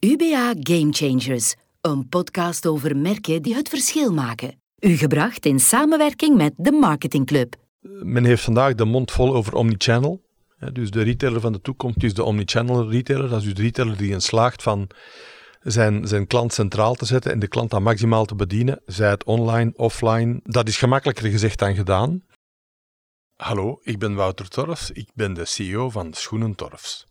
UBA Game Changers, een podcast over merken die het verschil maken. U gebracht in samenwerking met de Marketing Club. Men heeft vandaag de mond vol over omnichannel. Dus de retailer van de toekomst is de omnichannel retailer. Dat is dus de retailer die in slaagt van zijn, zijn klant centraal te zetten en de klant dan maximaal te bedienen, zij het online, offline. Dat is gemakkelijker gezegd dan gedaan. Hallo, ik ben Wouter Torfs. Ik ben de CEO van Schoenen Torfs.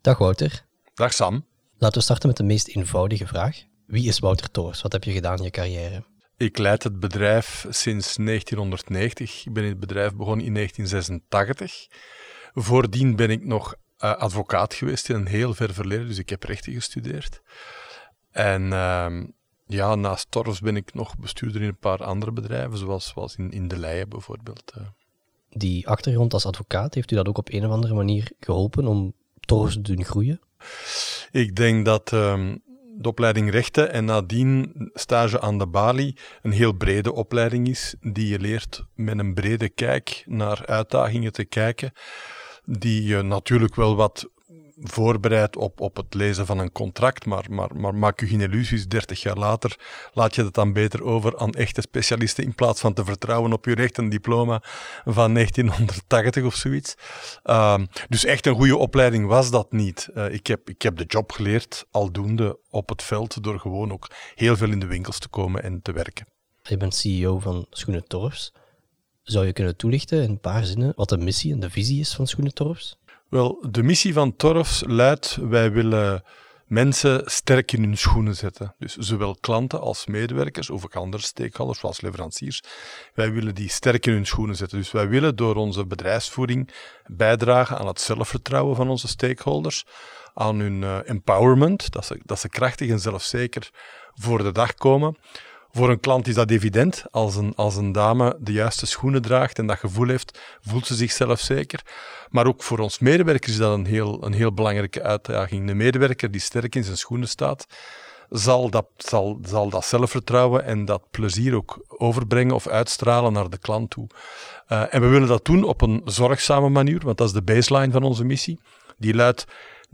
Dag Wouter. Dag Sam. Laten we starten met de meest eenvoudige vraag. Wie is Wouter Torfs? Wat heb je gedaan in je carrière? Ik leid het bedrijf sinds 1990. Ik ben in het bedrijf begonnen in 1986. Voordien ben ik nog uh, advocaat geweest in een heel ver verleden, dus ik heb rechten gestudeerd. En uh, ja, naast Torfs ben ik nog bestuurder in een paar andere bedrijven, zoals, zoals in, in De Leyen bijvoorbeeld. Uh. Die achtergrond als advocaat, heeft u dat ook op een of andere manier geholpen om Te doen groeien? Ik denk dat um, de opleiding rechten en nadien stage aan de balie een heel brede opleiding is, die je leert met een brede kijk naar uitdagingen te kijken die je natuurlijk wel wat voorbereidt op, op het lezen van een contract, maar, maar, maar maak je geen illusies, 30 jaar later laat je het dan beter over aan echte specialisten in plaats van te vertrouwen op je recht een diploma van 1980 of zoiets. Uh, dus echt een goede opleiding was dat niet. Uh, ik, heb, ik heb de job geleerd, aldoende op het veld, door gewoon ook heel veel in de winkels te komen en te werken. Je bent CEO van Schoenen Torfs. Zou je kunnen toelichten in een paar zinnen wat de missie en de visie is van Schoenen Torfs? Wel, de missie van Torfs luidt: wij willen mensen sterk in hun schoenen zetten. Dus zowel klanten als medewerkers of ook andere stakeholders, zoals leveranciers. Wij willen die sterk in hun schoenen zetten. Dus wij willen door onze bedrijfsvoering bijdragen aan het zelfvertrouwen van onze stakeholders, aan hun uh, empowerment, dat ze, dat ze krachtig en zelfzeker voor de dag komen. Voor een klant is dat evident. Als een, als een dame de juiste schoenen draagt en dat gevoel heeft, voelt ze zichzelf zeker. Maar ook voor ons medewerkers is dat een heel, een heel belangrijke uitdaging. De medewerker die sterk in zijn schoenen staat, zal dat, zal, zal dat zelfvertrouwen en dat plezier ook overbrengen of uitstralen naar de klant toe. Uh, en we willen dat doen op een zorgzame manier, want dat is de baseline van onze missie. Die luidt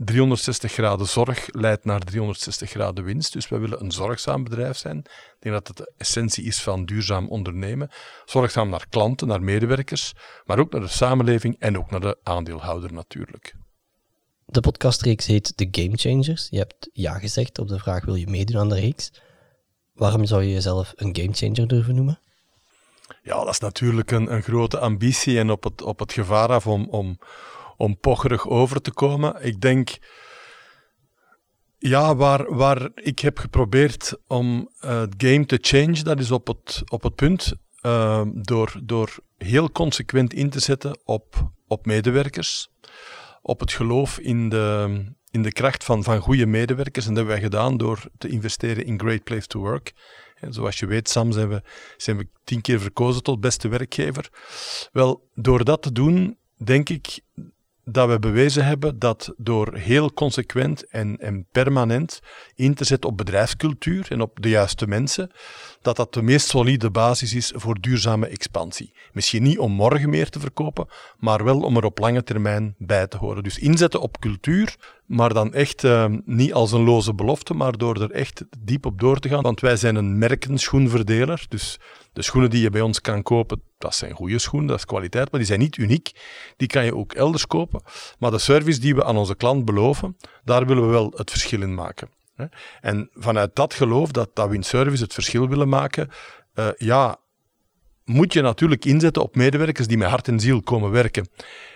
360 graden zorg leidt naar 360 graden winst. Dus wij willen een zorgzaam bedrijf zijn. Ik denk dat het de essentie is van duurzaam ondernemen. Zorgzaam naar klanten, naar medewerkers, maar ook naar de samenleving en ook naar de aandeelhouder natuurlijk. De podcastreeks heet The Game Changers. Je hebt ja gezegd op de vraag: wil je meedoen aan de reeks? Waarom zou je jezelf een gamechanger durven noemen? Ja, dat is natuurlijk een, een grote ambitie en op het, op het gevaar af om, om, om pocherig over te komen. Ik denk, ja, waar, waar ik heb geprobeerd om uh, het game te change, dat is op het, op het punt uh, door, door heel consequent in te zetten op, op medewerkers, op het geloof in de, in de kracht van, van goede medewerkers. En dat hebben wij gedaan door te investeren in Great Place to Work. En zoals je weet, Sam, zijn we, zijn we tien keer verkozen tot beste werkgever. Wel, door dat te doen, denk ik dat we bewezen hebben dat door heel consequent en, en permanent in te zetten op bedrijfscultuur en op de juiste mensen, dat dat de meest solide basis is voor duurzame expansie. Misschien niet om morgen meer te verkopen, maar wel om er op lange termijn bij te horen. Dus inzetten op cultuur, maar dan echt uh, niet als een loze belofte, maar door er echt diep op door te gaan. Want wij zijn een merkenschoenverdeler, dus de schoenen die je bij ons kan kopen, dat zijn goede schoenen, dat is kwaliteit, maar die zijn niet uniek. Die kan je ook elders kopen. Maar de service die we aan onze klant beloven, daar willen we wel het verschil in maken. En vanuit dat geloof dat, dat we in service het verschil willen maken, uh, ja, moet je natuurlijk inzetten op medewerkers die met hart en ziel komen werken.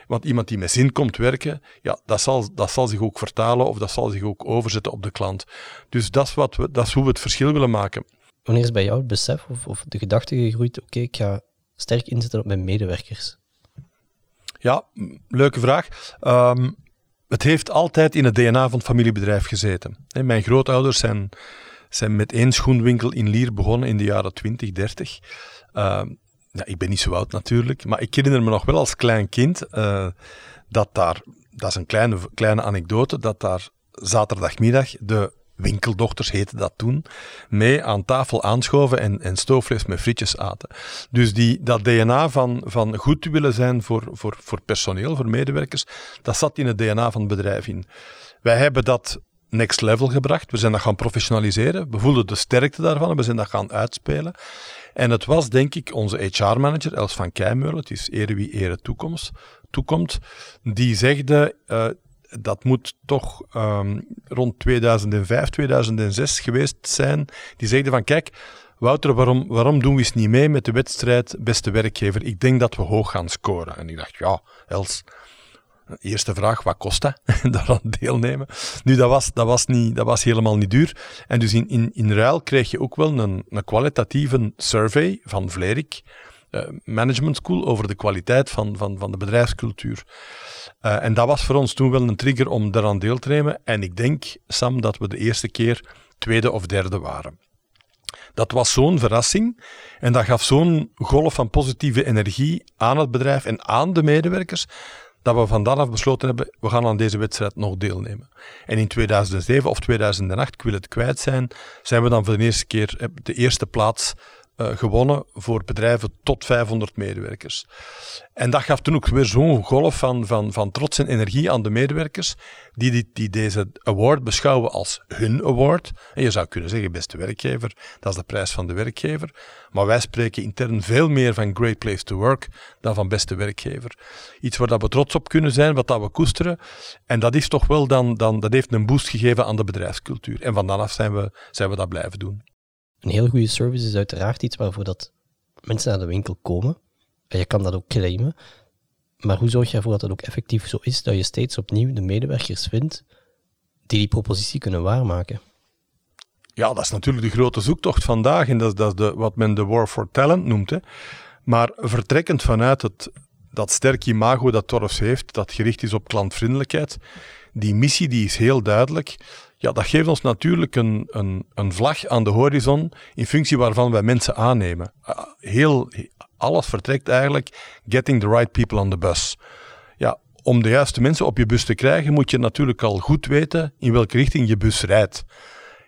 Want iemand die met zin komt werken, ja, dat, zal, dat zal zich ook vertalen of dat zal zich ook overzetten op de klant. Dus dat is, wat we, dat is hoe we het verschil willen maken. Wanneer is bij jou het besef of, of de gedachte gegroeid, oké, ik ga sterk inzetten op mijn medewerkers? Ja, leuke vraag. Um, het heeft altijd in het DNA van het familiebedrijf gezeten. Mijn grootouders zijn, zijn met één schoenwinkel in Lier begonnen in de jaren 20, 30. Uh, ja, ik ben niet zo oud natuurlijk, maar ik herinner me nog wel als klein kind uh, dat daar, dat is een kleine, kleine anekdote, dat daar zaterdagmiddag de winkeldochters heette dat toen, mee aan tafel aanschoven en, en stoofvlees met frietjes aten. Dus die, dat DNA van, van goed willen zijn voor, voor, voor personeel, voor medewerkers, dat zat in het DNA van het bedrijf in. Wij hebben dat next level gebracht. We zijn dat gaan professionaliseren. We voelden de sterkte daarvan en we zijn dat gaan uitspelen. En het was, denk ik, onze HR-manager, Els van Keimeulen, het is ere wie ere toekomst, toekomt, die zegde, uh, dat moet toch um, rond 2005, 2006 geweest zijn, die zegde van, kijk, Wouter, waarom, waarom doen we eens niet mee met de wedstrijd beste werkgever? Ik denk dat we hoog gaan scoren. En ik dacht, ja, Els, Eerste vraag, wat kost dat? Daaraan deelnemen. Nu, dat was, dat, was niet, dat was helemaal niet duur. En dus in, in, in ruil kreeg je ook wel een, een kwalitatieve survey van Vlerik, uh, Management School, over de kwaliteit van, van, van de bedrijfscultuur. Uh, en dat was voor ons toen wel een trigger om daaraan deel te nemen. En ik denk, Sam, dat we de eerste keer tweede of derde waren. Dat was zo'n verrassing en dat gaf zo'n golf van positieve energie aan het bedrijf en aan de medewerkers, dat we van af besloten hebben, we gaan aan deze wedstrijd nog deelnemen. En in 2007 of 2008, ik wil het kwijt zijn, zijn we dan voor de eerste keer eh, de eerste plaats uh, gewonnen voor bedrijven tot 500 medewerkers. En dat gaf toen ook weer zo'n golf van, van, van trots en energie aan de medewerkers, die, die, die deze award beschouwen als hun award. En je zou kunnen zeggen, beste werkgever, dat is de prijs van de werkgever. Maar wij spreken intern veel meer van Great Place to Work dan van beste werkgever. Iets waar dat we trots op kunnen zijn, wat dat we koesteren. En dat is toch wel dan, dan dat heeft een boost gegeven aan de bedrijfscultuur. En van dan zijn we, zijn we dat blijven doen. Een heel goede service is uiteraard iets waarvoor dat mensen naar de winkel komen. En je kan dat ook claimen. Maar hoe zorg je ervoor dat het ook effectief zo is, dat je steeds opnieuw de medewerkers vindt die die propositie kunnen waarmaken? Ja, dat is natuurlijk de grote zoektocht vandaag en dat is, dat is de, wat men de war for talent noemt. Hè. Maar vertrekkend vanuit het, dat sterke imago dat Torfs heeft, dat gericht is op klantvriendelijkheid, die missie die is heel duidelijk. Ja, dat geeft ons natuurlijk een, een, een vlag aan de horizon in functie waarvan wij mensen aannemen. Ah, heel, alles vertrekt eigenlijk getting the right people on the bus. Ja, om de juiste mensen op je bus te krijgen moet je natuurlijk al goed weten in welke richting je bus rijdt.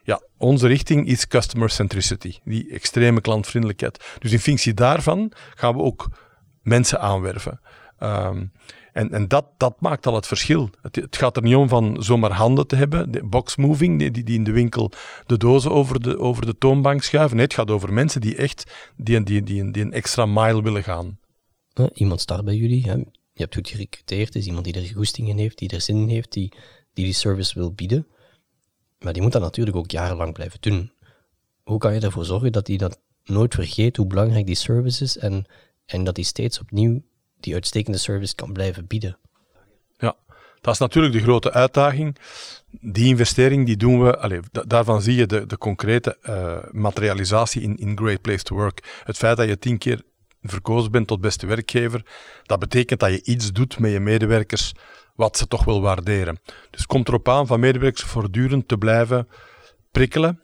Ja, onze richting is customer centricity, die extreme klantvriendelijkheid. Dus in functie daarvan gaan we ook mensen aanwerven. Um, en, en dat, dat maakt al het verschil. Het, het, gaat er niet om van zomaar handen te hebben, de box moving, die, die in de winkel de dozen over de, over de toonbank schuiven. Nee, het gaat over mensen die echt die, die, die, die een extra mile willen gaan. Iemand start bij jullie, hè? je hebt goed gerecruiteerd, is iemand die er goesting in heeft, die er zin in heeft, die, die die service wil bieden. Maar die moet dat natuurlijk ook jarenlang blijven doen. Hoe kan je ervoor zorgen dat hij dat nooit vergeet, hoe belangrijk die service is en, en dat hij steeds opnieuw die uitstekende service kan blijven bieden. Ja, dat is natuurlijk de grote uitdaging. Die investering die doen we, allez, daarvan zie je de, de concrete uh, materialisatie in, in Great Place to Work. Het feit dat je tien keer verkozen bent tot beste werkgever, dat betekent dat je iets doet met je medewerkers wat ze toch wel waarderen. Dus komt erop aan van medewerkers voortdurend te blijven prikkelen,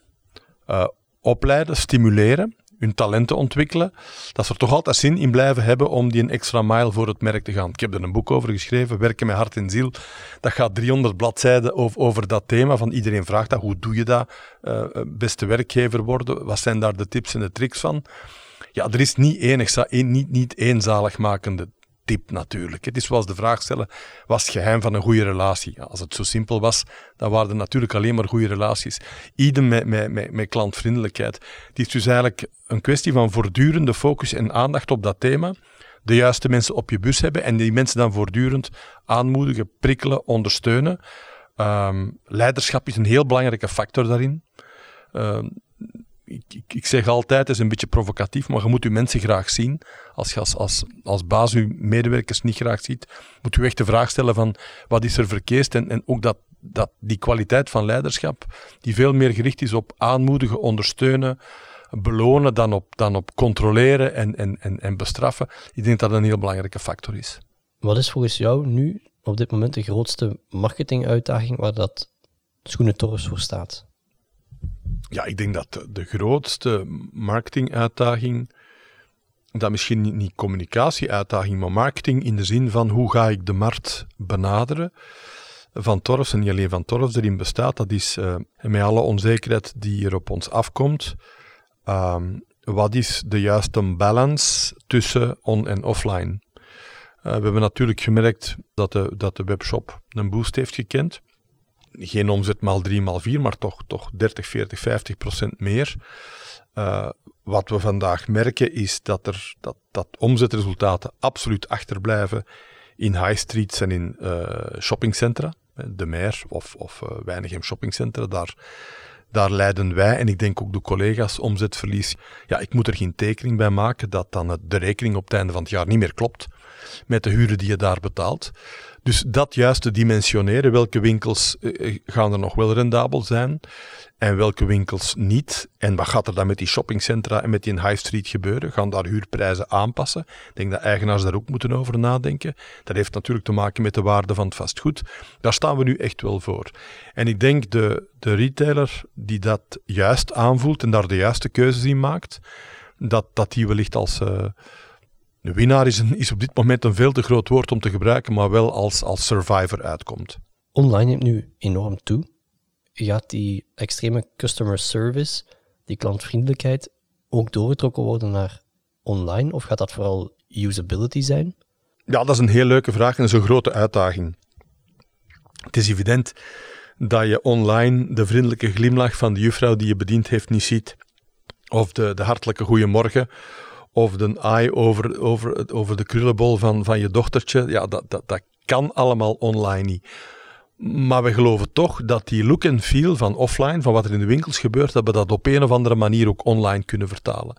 uh, opleiden, stimuleren hun talenten ontwikkelen, dat ze er toch altijd zin in blijven hebben om die een extra mile voor het merk te gaan. Ik heb er een boek over geschreven, Werken met hart en ziel. Dat gaat 300 bladzijden over, over dat thema, van iedereen vraagt dat, hoe doe je dat, uh, beste werkgever worden, wat zijn daar de tips en de tricks van? Ja, er is niet enig, niet, niet één zaligmakende tip natuurlijk. Het is zoals de vraag stellen, was het geheim van een goede relatie? als het zo simpel was, dan waren er natuurlijk alleen maar goede relaties. Idem met, met, met, klantvriendelijkheid. Het is dus eigenlijk een kwestie van voortdurende focus en aandacht op dat thema. De juiste mensen op je bus hebben en die mensen dan voortdurend aanmoedigen, prikkelen, ondersteunen. Um, leiderschap is een heel belangrijke factor daarin. Um, ik, ik, zeg altijd, het is een beetje provocatief, maar je moet je mensen graag zien. Als je als, als, baas je medewerkers niet graag ziet, moet je echt de vraag stellen van wat is er verkeerd en, en ook dat, dat die kwaliteit van leiderschap, die veel meer gericht is op aanmoedigen, ondersteunen, belonen dan op, dan op controleren en, en, en, en bestraffen. Ik denk dat dat een heel belangrijke factor is. Wat is volgens jou nu op dit moment de grootste marketinguitdaging waar dat Schoenentorfs voor staat? Ja, ik denk dat de grootste marketinguitdaging, dat misschien niet, communicatieuitdaging, maar marketing in de zin van hoe ga ik de markt benaderen. van Torfs, en niet alleen van Torfs, erin bestaat, dat is uh, met alle onzekerheid die er op ons afkomt, um, wat is de juiste balance tussen on- en offline? Uh, we hebben natuurlijk gemerkt dat de, dat de webshop een boost heeft gekend. Geen omzet maal 3 maal 4, maar toch, toch 30, 40, 50 procent meer. Uh, wat we vandaag merken is dat, er, dat, dat omzetresultaten absoluut achterblijven in high streets en in uh, shoppingcentra. De Meer of, of uh, Weinigem shoppingcentra, daar, daar leiden wij en ik denk ook de collega's omzetverlies. Ja, ik moet er geen tekening bij maken dat dan de rekening op het einde van het jaar niet meer klopt met de huren die je daar betaalt. Dus dat juist te dimensioneren, welke winkels uh, gaan er nog wel rendabel zijn en welke winkels niet. En wat gaat er dan met die shoppingcentra en met die high street gebeuren? Gaan daar huurprijzen aanpassen? Ik denk dat eigenaars daar ook moeten over nadenken. Dat heeft natuurlijk te maken met de waarde van het vastgoed. Daar staan we nu echt wel voor. En ik denk de, de retailer die dat juist aanvoelt en daar de juiste keuzes in maakt, dat, dat die wellicht als... Uh, de winnaar is, een, is op dit moment een veel te groot woord om te gebruiken, maar wel als, als survivor uitkomt. Online neemt nu enorm toe. Gaat die extreme customer service, die klantvriendelijkheid, ook doorgetrokken worden naar online? Of gaat dat vooral usability zijn? Ja, dat is een heel leuke vraag en dat is een grote uitdaging. Het is evident dat je online de vriendelijke glimlach van de juffrouw die je bediend heeft niet ziet. Of de, de hartelijke goeiemorgen of de eye over, over, over de krullenbol van, van je dochtertje. Ja, dat, dat, dat kan allemaal online niet. Maar we geloven toch dat die look en feel van offline, van wat er in de winkels gebeurt, dat we dat op een of andere manier ook online kunnen vertalen.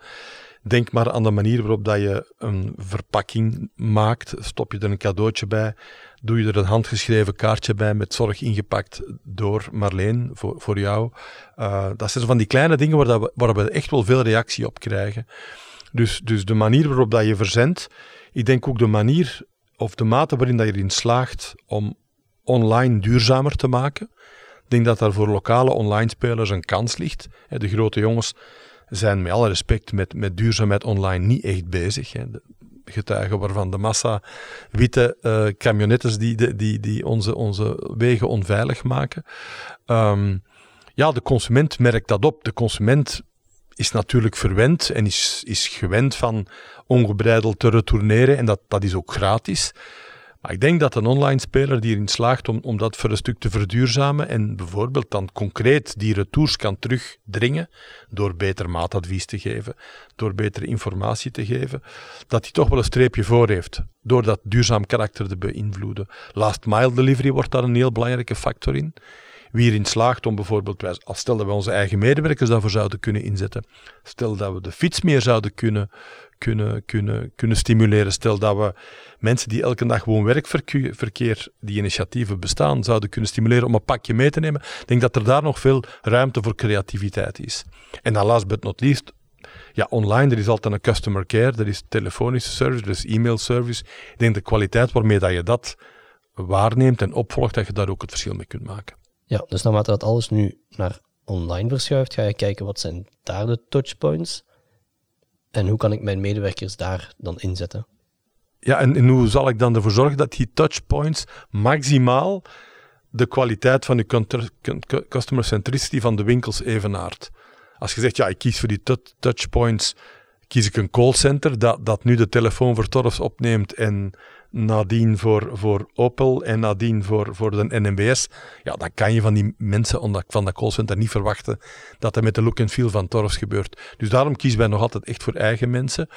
Denk maar aan de manier waarop dat je een verpakking maakt. Stop je er een cadeautje bij, doe je er een handgeschreven kaartje bij met zorg ingepakt door Marleen voor, voor jou. Uh, dat zijn van die kleine dingen waar, dat we, waar we echt wel veel reactie op krijgen. Dus, dus de manier waarop dat je verzendt, ik denk ook de manier of de mate waarin dat je erin slaagt om online duurzamer te maken. Ik denk dat daar voor lokale online spelers een kans ligt. De grote jongens zijn met alle respect met, met duurzaamheid online niet echt bezig. De getuigen waarvan de massa witte uh, camionettes die, die, die onze, onze wegen onveilig maken. Um, ja, de consument merkt dat op. De consument is natuurlijk verwend en is, is gewend van ongebreideld te retourneren en dat, dat is ook gratis. Maar ik denk dat een online speler die erin slaagt om, om dat voor een stuk te verduurzamen en bijvoorbeeld dan concreet die retours kan terugdringen door beter maatadvies te geven, door betere informatie te geven, dat hij toch wel een streepje voor heeft door dat duurzaam karakter te beïnvloeden. Last mile delivery wordt daar een heel belangrijke factor in wie erin slaagt om bijvoorbeeld, als stel dat we onze eigen medewerkers daarvoor zouden kunnen inzetten, stel dat we de fiets meer zouden kunnen, kunnen, kunnen, kunnen stimuleren, stel dat we mensen die elke dag gewoon werkverkeer, die initiatieven bestaan, zouden kunnen stimuleren om een pakje mee te nemen. Ik denk dat er daar nog veel ruimte voor creativiteit is. En dan last but not least, ja, online, er is altijd een customer care, er is telefonische service, er is e-mail service. Ik denk de kwaliteit waarmee dat je dat waarneemt en opvolgt, dat je daar ook het verschil mee kunt maken. Ja, dus naarmate dat alles nu naar online verschuift, ga je kijken wat zijn daar de touchpoints en hoe kan ik mijn medewerkers daar dan inzetten. Ja, en, en hoe zal ik dan ervoor zorgen dat die touchpoints maximaal de kwaliteit van de customer centricity van de winkels evenaart? Als je zegt, ja, ik kies voor die touchpoints, kies ik een callcenter dat, dat nu de telefoon voor Torfs opneemt en nadien voor, voor Opel en nadien voor, voor de NMBS, ja, dan kan je van die mensen van dat callcenter niet verwachten dat dat met de look en feel van Torfs gebeurt. Dus daarom kiezen wij nog altijd echt voor eigen mensen.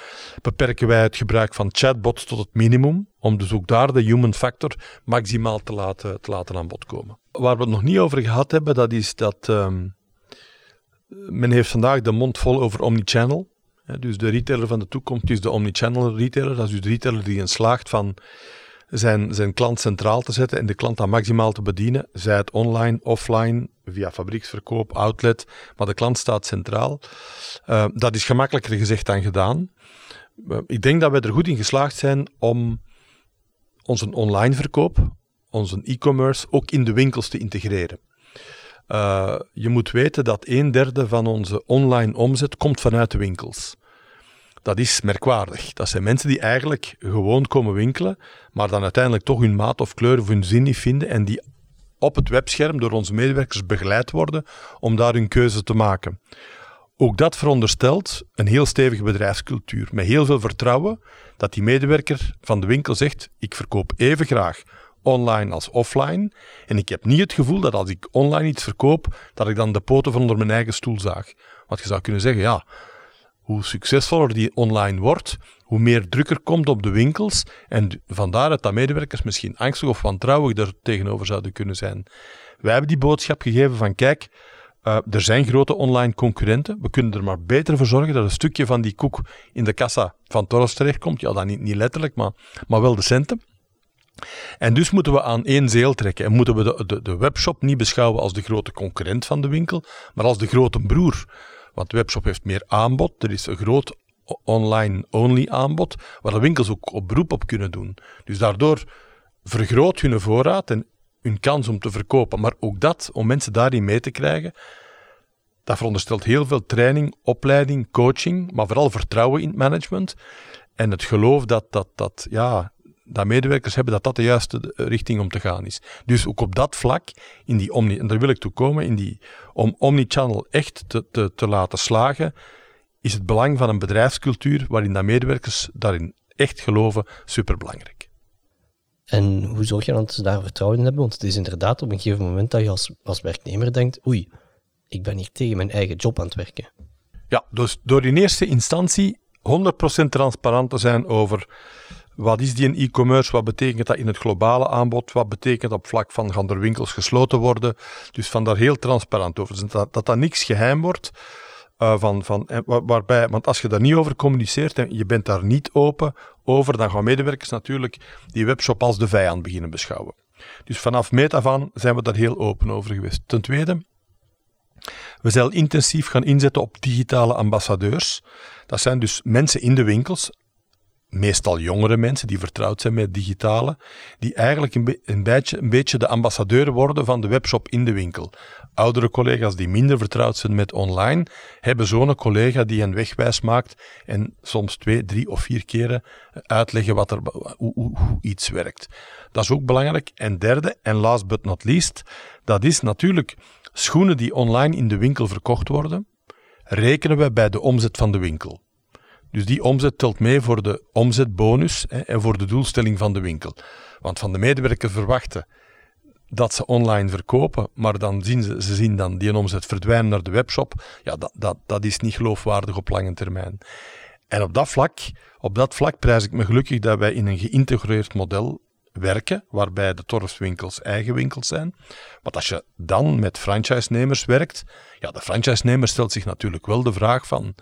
Beperken wij het gebruik van chatbots tot het minimum, om dus ook daar de human factor maximaal te laten, te laten aan bod komen. Waar we het nog niet over gehad hebben, dat is dat um, men heeft vandaag de mond vol over omnichannel dus de retailer van de toekomst is de omnichannel retailer. Dat is dus de retailer die in slaagt van zijn, zijn klant centraal te zetten en de klant dan maximaal te bedienen. Zij het online, offline, via fabrieksverkoop, outlet, maar de klant staat centraal. Uh, dat is gemakkelijker gezegd dan gedaan. Uh, ik denk dat wij er goed in geslaagd zijn om onze online verkoop, onze e-commerce, ook in de winkels te integreren. Uh, je moet weten dat een derde van onze online omzet komt vanuit de winkels dat is merkwaardig. Dat zijn mensen die eigenlijk gewoon komen winkelen, maar dan uiteindelijk toch hun maat of kleur of hun zin niet vinden en die op het webscherm door onze medewerkers begeleid worden om daar hun keuze te maken. Ook dat veronderstelt een heel stevige bedrijfscultuur met heel veel vertrouwen dat die medewerker van de winkel zegt: ik verkoop even graag online als offline. En ik heb niet het gevoel dat als ik online iets verkoop, dat ik dan de poten van onder mijn eigen stoel zaag. Want je zou kunnen zeggen, ja, hoe succesvoller die online wordt, hoe meer druk er komt op de winkels. En vandaar dat medewerkers misschien angstig of wantrouwig daar tegenover zouden kunnen zijn. Wij hebben die boodschap gegeven van kijk, uh, er zijn grote online concurrenten. We kunnen er maar beter voor zorgen dat een stukje van die koek in de kassa van Torres terechtkomt. Ja, dan niet, niet letterlijk, maar, maar wel de centen. En dus moeten we aan één zeel trekken en moeten we de, de webshop niet beschouwen als de grote concurrent van de winkel, maar als de grote broer. Want de webshop heeft meer aanbod, er is een groot online-only aanbod, waar de winkels ook op beroep op kunnen doen. Dus daardoor vergroot hun voorraad en hun kans om te verkopen. Maar ook dat, om mensen daarin mee te krijgen, dat veronderstelt heel veel training, opleiding, coaching, maar vooral vertrouwen in het management. En het geloof dat, dat, dat, ja, dat medewerkers hebben dat dat de juiste richting om te gaan is. Dus ook op dat vlak, in die omni, en daar wil ik toe komen, in die, om omnichannel echt te, te, te laten slagen, is het belang van een bedrijfscultuur waarin dat medewerkers daarin echt geloven superbelangrijk. En hoe zorg je dan dat ze daar vertrouwen in hebben? Want het is inderdaad op een gegeven moment dat je als, als werknemer denkt, oei, ik ben hier tegen mijn eigen job aan het werken. Ja, dus door in eerste instantie 100% transparant te zijn over wat is die in e-commerce? Wat betekent dat in het globale aanbod? Wat betekent op vlak van gaan er winkels gesloten worden? Dus van daar heel transparant over. Dus dat, dat dat niks geheim wordt. Uh, van, van, waarbij, want als je daar niet over communiceert en je bent daar niet open over, dan gaan medewerkers natuurlijk die webshop als de vijand beginnen beschouwen. Dus vanaf meet af aan zijn we daar heel open over geweest. Ten tweede, we zijn intensief gaan inzetten op digitale ambassadeurs. Dat zijn dus mensen in de winkels, meestal jongere mensen die vertrouwd zijn met digitale, die eigenlijk een, beetje, een beetje de ambassadeur worden van de webshop in de winkel. Oudere collega's die minder vertrouwd zijn met online, hebben zo'n collega die hen wegwijs maakt en soms twee, drie of vier keren uitleggen wat er, hoe iets werkt. Dat is ook belangrijk. En derde, en last but not least, dat is natuurlijk schoenen die online in de winkel verkocht worden, rekenen we bij de omzet van de winkel. Dus die omzet telt mee voor de omzetbonus hè, en voor de doelstelling van de winkel. Want van de medewerker verwachten dat ze online verkopen, maar dan zien ze, ze zien dan die omzet verdwijnen naar de webshop. Ja, dat, dat, dat is niet geloofwaardig op lange termijn. En op dat vlak, op dat vlak prijs ik me gelukkig dat wij in een geïntegreerd model werken, waarbij de torfswinkels eigen winkels zijn. Want als je dan met franchise-nemers werkt, ja, de franchise-nemer stelt zich natuurlijk wel de vraag van,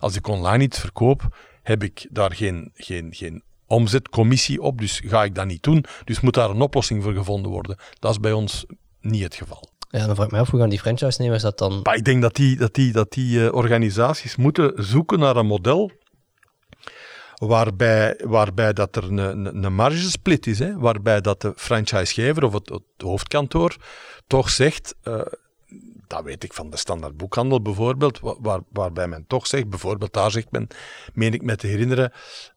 als ik online iets verkoop, heb ik daar geen, geen, geen omzetcommissie op, dus ga ik dat niet doen. Dus moet daar een oplossing voor gevonden worden. Dat is bij ons niet het geval. Ja, dan vraag ik me af, hoe gaan die franchise-nemers dat dan... Maar ik denk dat die, dat die, dat die uh, organisaties moeten zoeken naar een model waarbij, waarbij dat er een, een, een margesplit is, hè, waarbij dat de franchisegever of het, het hoofdkantoor toch zegt, uh, dat weet ik van de standaard boekhandel bijvoorbeeld, waar, waarbij men toch zegt, bijvoorbeeld daar zegt men, meen ik me te herinneren,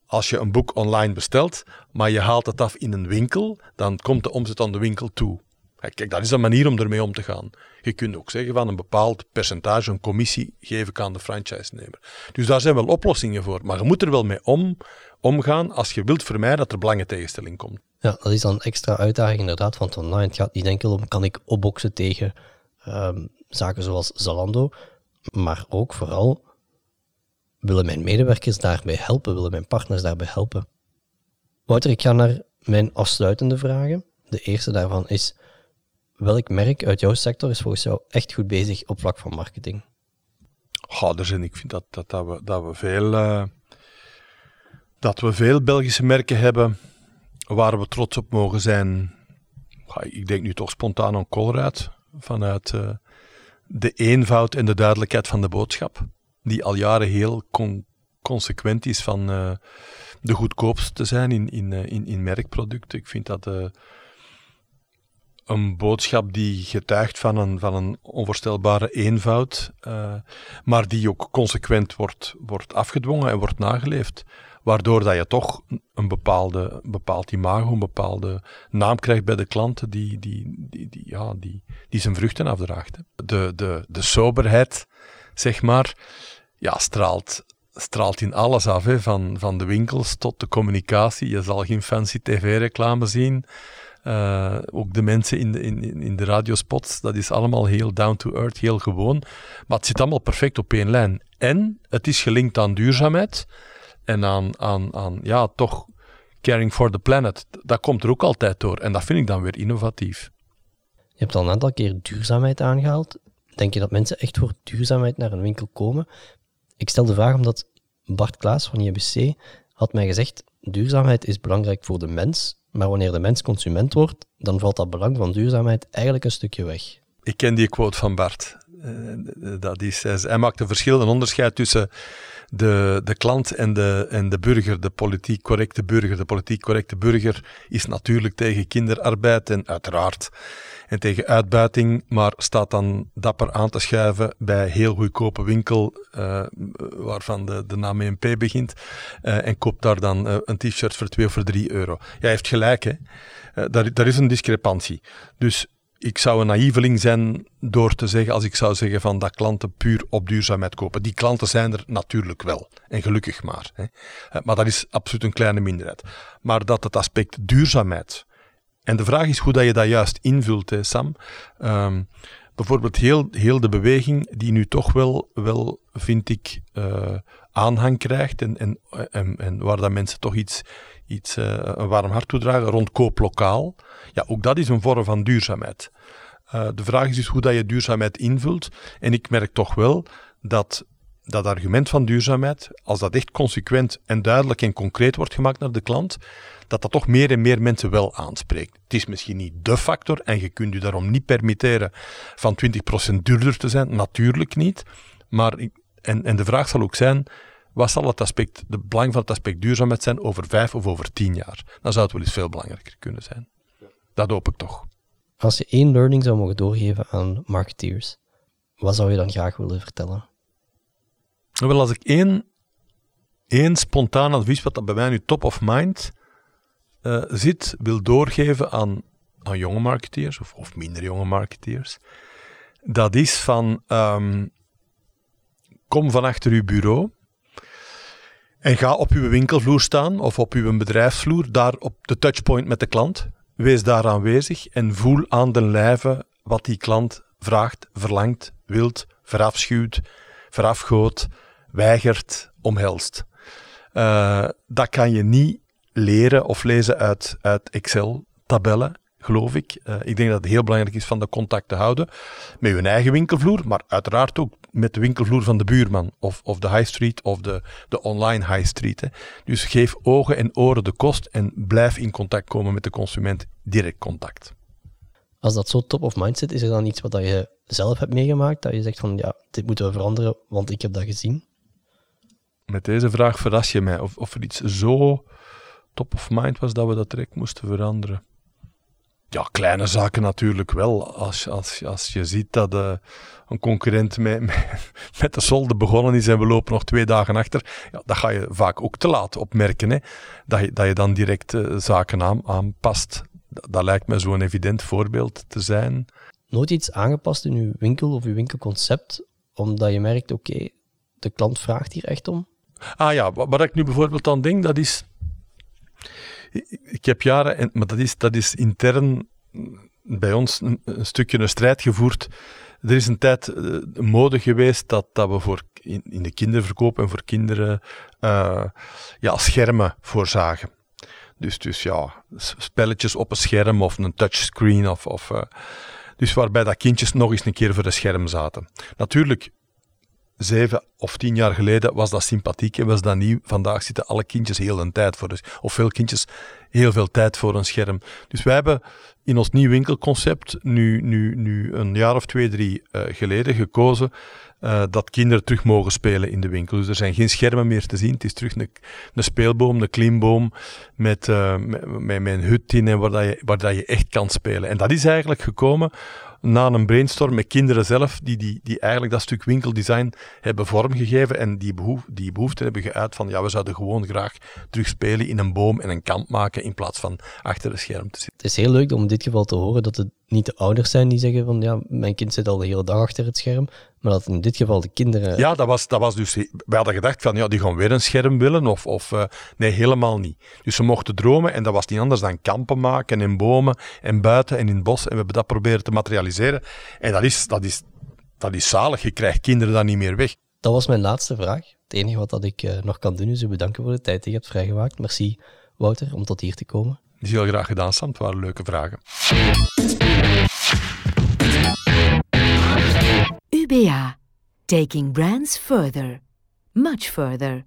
als je een boek online bestelt, maar je haalt het af in een winkel, dan komt de omzet aan de winkel toe. Kijk, dat is een manier om ermee om te gaan. Je kunt ook zeggen van een bepaald percentage, een commissie, geef ik aan de franchise-nemer. Dus daar zijn wel oplossingen voor. Maar je moet er wel mee om, omgaan als je wilt vermijden dat er belangentegenstelling komt. Ja, dat is dan extra uitdaging inderdaad, want online het gaat niet enkel om kan ik opboksen tegen um, zaken zoals Zalando, maar ook vooral willen mijn medewerkers daarbij helpen, willen mijn partners daarbij helpen. Wouter, ik ga naar mijn afsluitende vragen. De eerste daarvan is, welk merk uit jouw sector is volgens jou echt goed bezig op vlak van marketing? Oh, er zijn, ik vind dat, dat, dat, we, dat, we veel, uh, dat we veel Belgische merken hebben waar we trots op mogen zijn. ik denk nu toch spontaan aan Colruyt, vanuit uh, de eenvoud en de duidelijkheid van de boodschap, die al jaren heel con consequent is van uh, de goedkoopste te zijn in, in, in, in merkproducten. Ik vind dat een boodschap die getuigt van een, van een onvoorstelbare eenvoud, maar die ook consequent wordt, wordt afgedwongen en wordt nageleefd. Waardoor dat je toch een bepaalde, bepaald imago, een bepaalde naam krijgt bij de klanten die, die, die, ja, die, die zijn vruchten afdraagt. De, de, de soberheid, zeg maar, ja, straalt, straalt in alles af, hè, van, van de winkels tot de communicatie. Je zal geen fancy tv-reclame zien. Uh, ook de mensen in de, in, in de radiospots, dat is allemaal heel down to earth, heel gewoon. Maar het zit allemaal perfect op één lijn. En het is gelinkt aan duurzaamheid en aan, aan, aan ja, toch caring for the planet. Dat komt er ook altijd door. En dat vind ik dan weer innovatief. Je hebt al een aantal keer duurzaamheid aangehaald. Denk je dat mensen echt voor duurzaamheid naar een winkel komen? Ik stel de vraag omdat Bart Klaas van IBC had mij gezegd: duurzaamheid is belangrijk voor de mens, maar wanneer de mens consument wordt, dan valt dat belang van duurzaamheid eigenlijk een stukje weg. Ik ken die quote van Bart. Eh, dat is, hij maakt een verschil, een onderscheid tussen de, de klant en de, en de burger, de politiek correcte burger. De politiek correcte burger is natuurlijk tegen kinderarbeid en uiteraard en tegen uitbuiting, maar staat dan dapper aan te schuiven bij heel goedkope winkel uh, waarvan de, de naam MP begint uh, en koopt daar dan uh, een t-shirt voor 2 of voor 3 euro. Ja, hij heeft gelijk, hè. daar, daar is een discrepantie. Dus ik zou een naïveling zijn door te zeggen, als ik zou zeggen van dat klanten puur op duurzaamheid kopen. Die klanten zijn er natuurlijk wel. En gelukkig maar. Hè. Maar dat is absoluut een kleine minderheid. Maar dat het aspect duurzaamheid en de vraag is hoe dat je dat juist invult, hè, Sam. Um, bijvoorbeeld heel, heel de beweging die nu toch wel, wel vind ik, uh, aanhang krijgt en, en, en, en, waar dat mensen toch iets, iets uh, een warm hart toedragen rond kooplokaal. Ja, ook dat is een vorm van duurzaamheid. Uh, de vraag is dus hoe dat je duurzaamheid invult. En ik merk toch wel dat dat argument van duurzaamheid, als dat echt consequent en duidelijk en concreet wordt gemaakt naar de klant, dat dat toch meer en meer mensen wel aanspreekt. Het is misschien niet de factor en je kunt je daarom niet permitteren van 20% duurder te zijn, natuurlijk niet. Maar, en, en de vraag zal ook zijn, wat zal het aspect, de belang van het aspect duurzaamheid zijn over vijf of over tien jaar? Dan zou het wel eens veel belangrijker kunnen zijn. Dat hoop ik toch. Als je één learning zou mogen doorgeven aan marketeers, wat zou je dan graag willen vertellen? Wel, als ik één, één spontaan advies, wat dat bij mij nu top of mind uh, zit, wil doorgeven aan, aan jonge marketeers of, of minder jonge marketeers, dat is van um, kom van achter uw bureau en ga op uw winkelvloer staan of op uw bedrijfsvloer, daar op de touchpoint met de klant. Wees daar aanwezig en voel aan de lijve wat die klant vraagt, verlangt, wilt, verafschuwt, verafgoot, weigert, omhelst. Uh, dat kan je niet leren of lezen uit, uit Excel-tabellen, geloof ik. Uh, ik denk dat het heel belangrijk is van de contact te houden met je eigen winkelvloer, maar uiteraard ook met de winkelvloer van de buurman of, of de high street of de, de online high street. Hè. Dus geef ogen en oren de kost en blijf in contact komen met de consument, direct contact. Als dat zo top of mind zit, is er dan iets wat je zelf hebt meegemaakt, dat je zegt van ja, dit moeten we veranderen, want ik heb dat gezien? Met deze vraag verras je mij. Of, of er iets zo top of mind was dat we dat direct moesten veranderen. Ja, kleine zaken natuurlijk wel. Als, als, als je ziet dat uh, een concurrent met, met, de solde begonnen is en we lopen nog twee dagen achter, ja, dat ga je vaak ook te laat opmerken. Hè? Dat, je, dat je dan direct uh, zaken aan, aanpast. Dat, dat lijkt me zo'n evident voorbeeld te zijn. Nooit iets aangepast in uw winkel of uw winkelconcept, omdat je merkt, oké, de klant vraagt hier echt om? Ah ja, wat, wat ik nu bijvoorbeeld aan denk, dat is ik heb jaren, maar dat is, dat is intern bij ons een, stukje een strijd gevoerd. Er is een tijd uh, mode geweest dat, dat we voor in, de kinderverkoop en voor kinderen uh, ja, schermen voorzagen. Dus, dus ja, spelletjes op een scherm of een touchscreen. Of, of, uh, dus waarbij dat kindjes nog eens een keer voor een scherm zaten. Natuurlijk, zeven of tien jaar geleden was dat sympathiek en was dat nieuw. Vandaag zitten alle kindjes heel een tijd voor, dus, of veel kindjes heel veel tijd voor een scherm. Dus wij hebben in ons nieuw winkelconcept nu, nu, nu een jaar of twee, drie uh, geleden gekozen uh, dat kinderen terug mogen spelen in de winkel. Dus er zijn geen schermen meer te zien. Het is terug een, een speelboom, een klimboom met, uh, met, met, met, een hut in en waar, dat je, waar dat je echt kan spelen. En dat is eigenlijk gekomen na een brainstorm met kinderen zelf, die, die, die eigenlijk dat stuk winkeldesign hebben vormgegeven en die, behoef, die behoefte hebben geuit van, ja, we zouden gewoon graag terug spelen in een boom en een kant maken in plaats van achter het scherm te zitten. Het is heel leuk om in dit geval te horen dat het niet de ouders zijn die zeggen van, ja, mijn kind zit al de hele dag achter het scherm, maar dat in dit geval de kinderen... Ja, dat was, dat was dus... Wij hadden gedacht van, ja, die gaan weer een scherm willen, of... of uh, nee, helemaal niet. Dus ze mochten dromen en dat was niet anders dan kampen maken in bomen en buiten en in het bos. En we hebben dat proberen te materialiseren. En dat is, dat is, dat is zalig. Je krijgt kinderen dan niet meer weg. Dat was mijn laatste vraag. Het enige wat dat ik uh, nog kan doen is u bedanken voor de tijd die je hebt vrijgemaakt. Merci, Wouter, om tot hier te komen. Dat is heel graag gedaan, Sam. Het waren leuke vragen. UBA. Taking brands further. Much further.